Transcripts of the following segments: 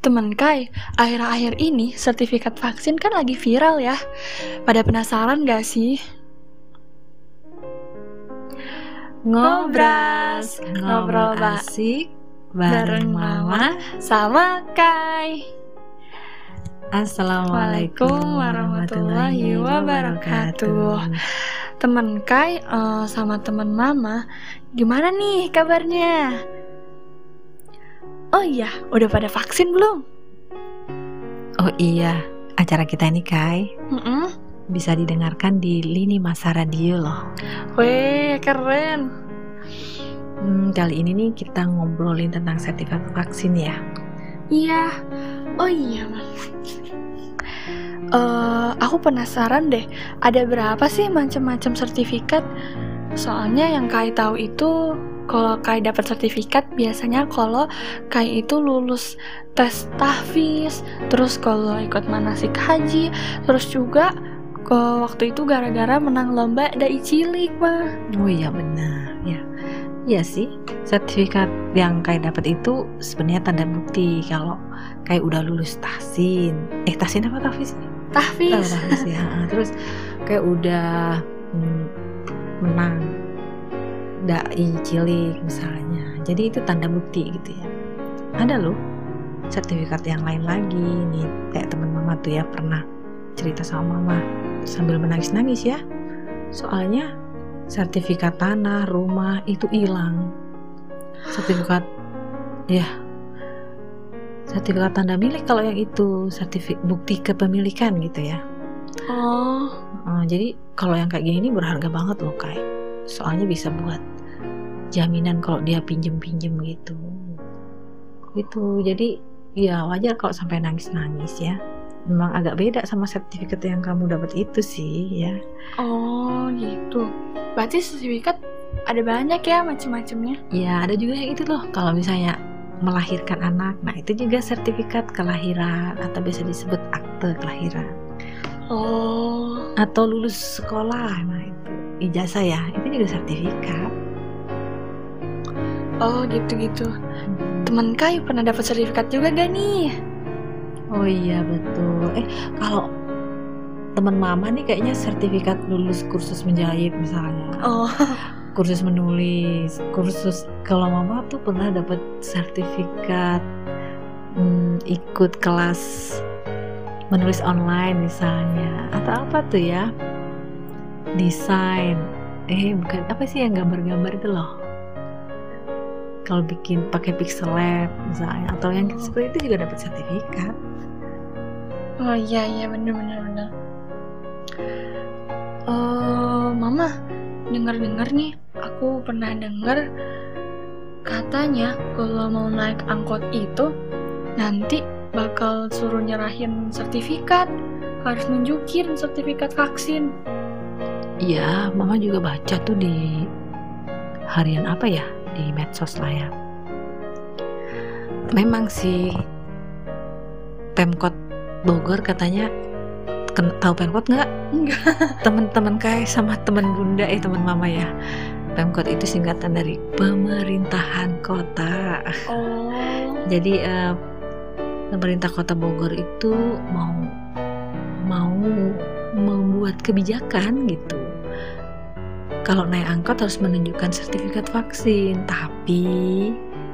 Temen Kai, akhir-akhir ini sertifikat vaksin kan lagi viral ya. Pada penasaran gak sih? Ngobras, ngobrol asik bareng Mama sama Kai. Assalamualaikum warahmatullahi wabarakatuh. Temen Kai eh, sama temen Mama, gimana nih kabarnya? Oh iya, udah pada vaksin belum? Oh iya, acara kita ini Kai Mm-mm. bisa didengarkan di Lini Masa Radio loh. Weh, keren. Hmm, kali ini nih kita ngobrolin tentang sertifikat vaksin ya. Iya. Oh iya, Mas. Eh, aku penasaran deh, ada berapa sih macam-macam sertifikat? Soalnya yang Kai tahu itu kalau Kai dapat sertifikat biasanya kalau Kai itu lulus tes tahfiz, terus kalau ikut manasik haji, terus juga ke waktu itu gara-gara menang lomba dai cilik, mah. Oh iya benar ya. Iya sih, sertifikat yang Kai dapat itu sebenarnya tanda bukti kalau Kai udah lulus tahsin. Eh tahsin apa tahfiz? Oh, Tahfiz. tahfiz ya. Terus kayak udah mm, menang dai cilik misalnya. Jadi itu tanda bukti gitu ya. Ada loh sertifikat yang lain lagi nih kayak teman mama tuh ya pernah cerita sama mama sambil menangis-nangis ya. Soalnya sertifikat tanah, rumah itu hilang. Sertifikat ya sertifikat tanda milik kalau yang itu sertifikat bukti kepemilikan gitu ya. Oh, Uh, jadi kalau yang kayak gini ini berharga banget loh Kai. Soalnya bisa buat jaminan kalau dia pinjem-pinjem gitu. Gitu. Jadi ya wajar kalau sampai nangis-nangis ya. Memang agak beda sama sertifikat yang kamu dapat itu sih ya. oh gitu. Berarti sertifikat ada banyak ya macam-macamnya. Ya ada juga yang itu loh kalau misalnya melahirkan anak. Nah itu juga sertifikat kelahiran atau biasa disebut akte kelahiran. Oh, Atau lulus sekolah. Nah itu ijazah ya. Itu juga sertifikat. oh gitu-gitu. Temen Kai pernah dapat sertifikat juga gak nih? Oh iya betul. Eh kalau teman mama nih kayaknya sertifikat lulus kursus menjahit misalnya, Oh, kursus menulis, kursus kalau mama tuh pernah dapat sertifikat hmm, ikut kelas menulis online misalnya atau apa tuh ya desain eh bukan apa sih yang gambar-gambar itu loh kalau bikin pakai pixel lab misalnya atau yang seperti itu juga dapat sertifikat oh iya iya bener-bener bener. Eh, Mama dengar-dengar nih, aku pernah dengar katanya kalau mau naik angkot itu nanti bakal suruh nyerahin sertifikat, harus nunjukin sertifikat vaksin. Iya, Mama juga baca tuh di harian apa ya di medsos lah ya. Memang sih Pemkot Bogor katanya ken- tahu Pemkot nggak? Enggak. Teman-teman kayak sama teman bunda eh teman mama ya. Pemkot itu singkatan dari pemerintahan kota. Oh, Jadi eh, pemerintah kota Bogor itu mau mau membuat kebijakan gitu. Kalau naik angkot harus menunjukkan sertifikat vaksin, tapi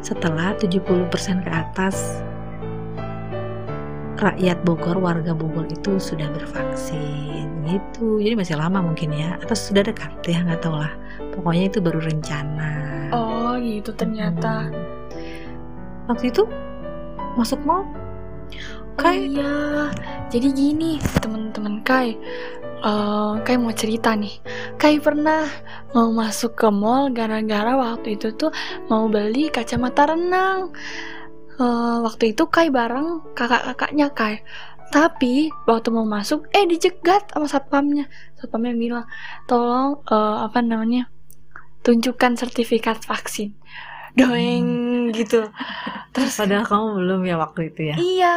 setelah 70% ke atas rakyat Bogor, warga Bogor itu sudah bervaksin gitu. Jadi masih lama mungkin ya, atau sudah dekat ya nggak tahu lah. Pokoknya itu baru rencana. oh gitu ternyata. Hmm. Waktu itu masuk mall Oh Kai iya, jadi gini teman-teman Kai, Eh, Kai mau cerita nih, Kai pernah mau masuk ke mall gara-gara waktu itu tuh mau beli kacamata renang. Eh, waktu itu Kai bareng kakak-kakaknya Kai, tapi waktu mau masuk, eh dicegat sama satpamnya. Satpamnya bilang, tolong eh, apa namanya, tunjukkan sertifikat vaksin. Doeng gitu. Terus Padahal kamu belum ya waktu itu ya. Iya,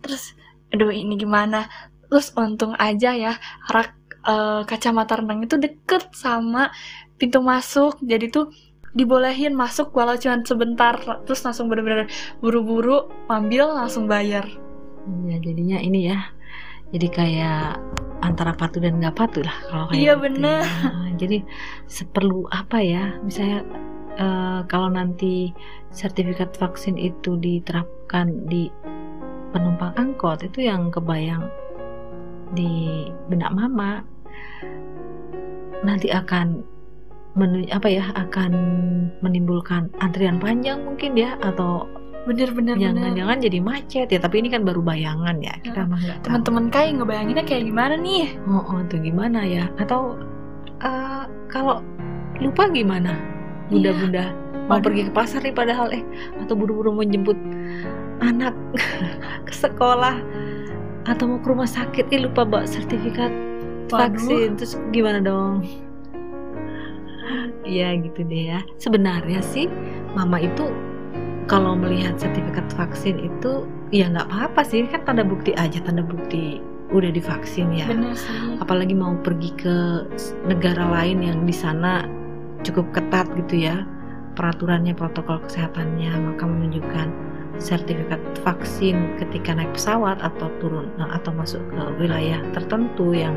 terus aduh ini gimana? Terus untung aja ya rak eh, kacamata renang itu deket sama pintu masuk. Jadi tuh dibolehin masuk walau cuma sebentar terus langsung bener-bener buru-buru ambil langsung bayar ya jadinya ini ya jadi kayak antara patuh dan nggak patuh lah kalau kayak Iya, gitu bener. ya. jadi seperlu apa ya misalnya eh, kalau nanti sertifikat vaksin itu diterapkan di penumpang angkot itu yang kebayang di benak mama nanti akan menu- apa ya akan menimbulkan antrian panjang mungkin ya atau bener-bener bener. jangan-jangan jadi macet ya tapi ini kan baru bayangan ya kita mah nggak tahu. teman-teman kai ngebayanginnya kayak gimana nih oh, oh tuh gimana ya atau eh, kalau lupa gimana bunda-bunda mau Waduh. pergi ke pasar nih padahal eh atau buru-buru mau jemput anak ke sekolah atau mau ke rumah sakit eh lupa bawa sertifikat Waduh. vaksin terus gimana dong? Ya gitu deh ya. Sebenarnya sih mama itu kalau melihat sertifikat vaksin itu ya nggak apa-apa sih. Kan tanda bukti aja tanda bukti udah divaksin ya. Bener sih. Apalagi mau pergi ke negara lain yang di sana cukup ketat gitu ya peraturannya protokol kesehatannya maka menunjukkan sertifikat vaksin ketika naik pesawat atau turun eh, atau masuk ke wilayah tertentu yang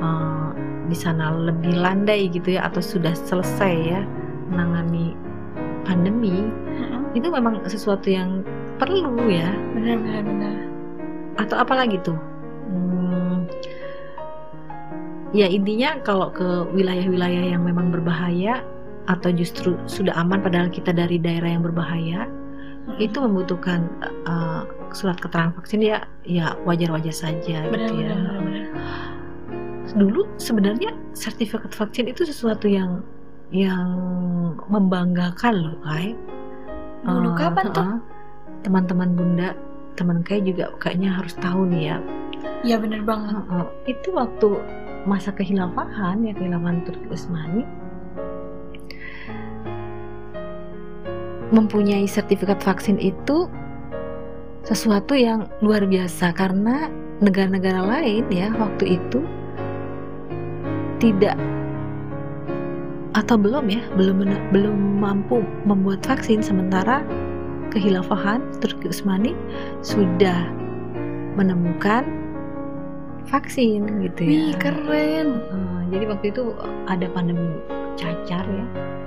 eh, di sana lebih landai gitu ya atau sudah selesai ya menangani pandemi Mm-mm. itu memang sesuatu yang perlu ya. Bener atau apa lagi tuh? Hmm, ya intinya kalau ke wilayah-wilayah yang memang berbahaya atau justru sudah aman padahal kita dari daerah yang berbahaya itu membutuhkan uh, surat keterangan vaksin ya ya wajar-wajar saja bener gitu ya. bener, bener. dulu sebenarnya sertifikat vaksin itu sesuatu yang yang membanggakan loh Kai. Dulu Eh, kapan tuh? teman-teman bunda teman Kai juga kayaknya harus tahu nih ya. Iya bener banget. Heeh. itu waktu masa kehilafahan ya kehilafahan Turki Utsmani mempunyai sertifikat vaksin itu sesuatu yang luar biasa karena negara-negara lain ya waktu itu tidak atau belum ya belum belum mampu membuat vaksin. Sementara kehilafahan Turki Utsmani sudah menemukan vaksin gitu ya. wih keren. Eh, jadi waktu itu ada pandemi cacar ya.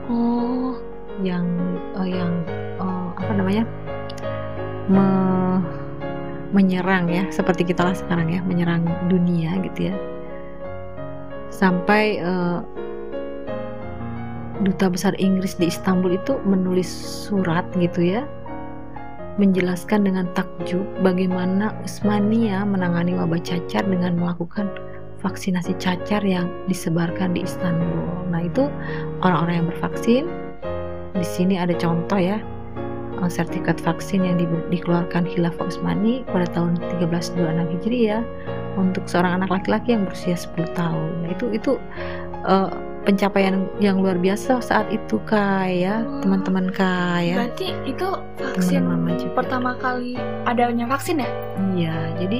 Oh yang eh, yang eh, apa namanya me- menyerang ya seperti kita lah sekarang ya menyerang dunia gitu ya sampai eh, duta besar Inggris di Istanbul itu menulis surat gitu ya menjelaskan dengan takjub bagaimana Usmania menangani wabah cacar dengan melakukan vaksinasi cacar yang disebarkan di Istanbul. Nah, itu orang-orang yang bervaksin. Di sini ada contoh ya eh, sertifikat vaksin yang di- dikeluarkan Khilafah Utsmani pada tahun 1326 Hijriah untuk seorang anak laki-laki yang berusia 10 tahun. Nah, itu itu eh, pencapaian yang luar biasa saat itu Kak ya, Hmm. teman-teman Kak ya. berarti itu vaksin Teman mama juga. pertama kali adanya vaksin ya Iya, jadi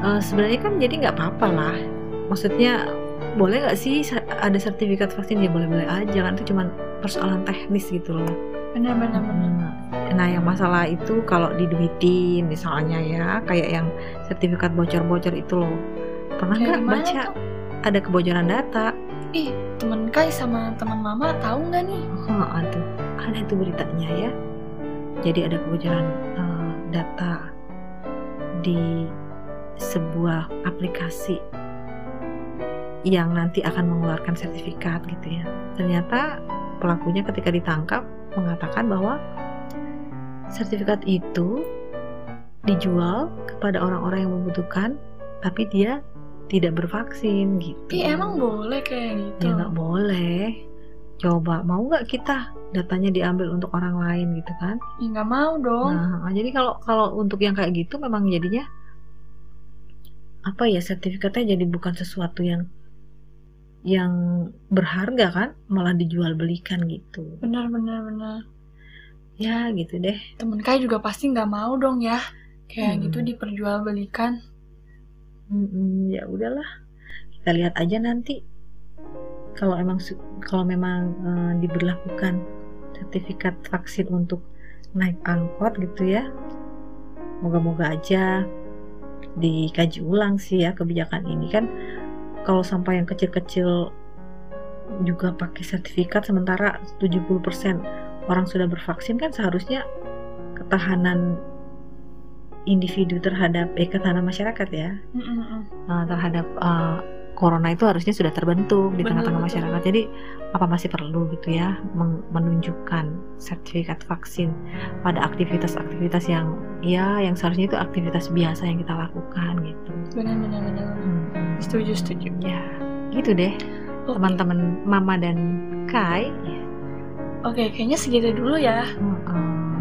eh, sebenarnya kan jadi nggak apa-apa lah. Maksudnya boleh nggak sih ada sertifikat vaksin ya boleh-boleh aja kan itu cuma persoalan teknis gitu loh. bener Hmm, Nah yang masalah itu kalau diduitin misalnya ya kayak yang sertifikat bocor-bocor itu loh. Pernah nggak baca tuh? ada kebocoran data? ih temen kai sama teman mama tahu nggak nih Oh, ada ada itu beritanya ya. Jadi ada kebocoran eh, data di sebuah aplikasi yang nanti akan mengeluarkan sertifikat gitu ya. Ternyata pelakunya ketika ditangkap mengatakan bahwa sertifikat itu dijual kepada orang-orang yang membutuhkan, tapi dia tidak bervaksin gitu. ih emang boleh kayak gitu Ya nggak boleh. Coba mau nggak kita datanya diambil untuk orang lain gitu kan? Nggak mau dong Nah, jadi kalau kalau untuk yang kayak gitu memang jadinya apa ya sertifikatnya jadi bukan sesuatu yang yang berharga kan, malah dijual belikan gitu. bener bener bener Ya gitu deh. temen kai juga pasti nggak mau dong ya. Kayak Hmm. gitu diperjualbelikan. Mm-mm, ya udahlah, kita lihat aja nanti. Kalau emang kalau memang eh, diberlakukan sertifikat vaksin untuk naik angkot gitu ya. Moga-moga aja dikaji ulang sih ya kebijakan ini. Kan kalau sampai yang kecil-kecil juga pakai sertifikat sementara 70% orang sudah bervaksin kan seharusnya ketahanan individu terhadap eh ketahanan masyarakat ya. Uh, terhadap uh, corona itu harusnya sudah terbentuk di Betul, tengah-tengah masyarakat. Jadi apa masih perlu gitu ya menunjukkan sertifikat vaksin pada aktivitas-aktivitas yang ya yang seharusnya itu aktivitas biasa yang kita lakukan gitu. benar benar benar. Hmm, setuju setuju Ya, gitu deh Oke. teman-teman Mama dan Kai. oke kayaknya segitu dulu ya Uh-uh.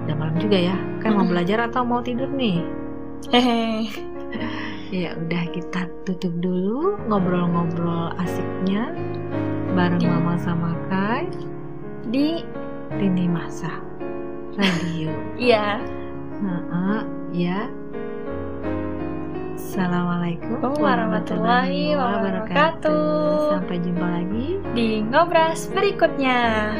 Udah malam juga ya. Kai mau belajar atau mau tidur nih? hehe Ya udah kita tutup dulu ngobrol-ngobrol asiknya bareng Di- Mama sama Kai di Rini Masa Radio. iya Heeh, ya. Assalamualaikum Warahmatullahi wabarakatuh. Sampai jumpa lagi. di ngobras berikutnya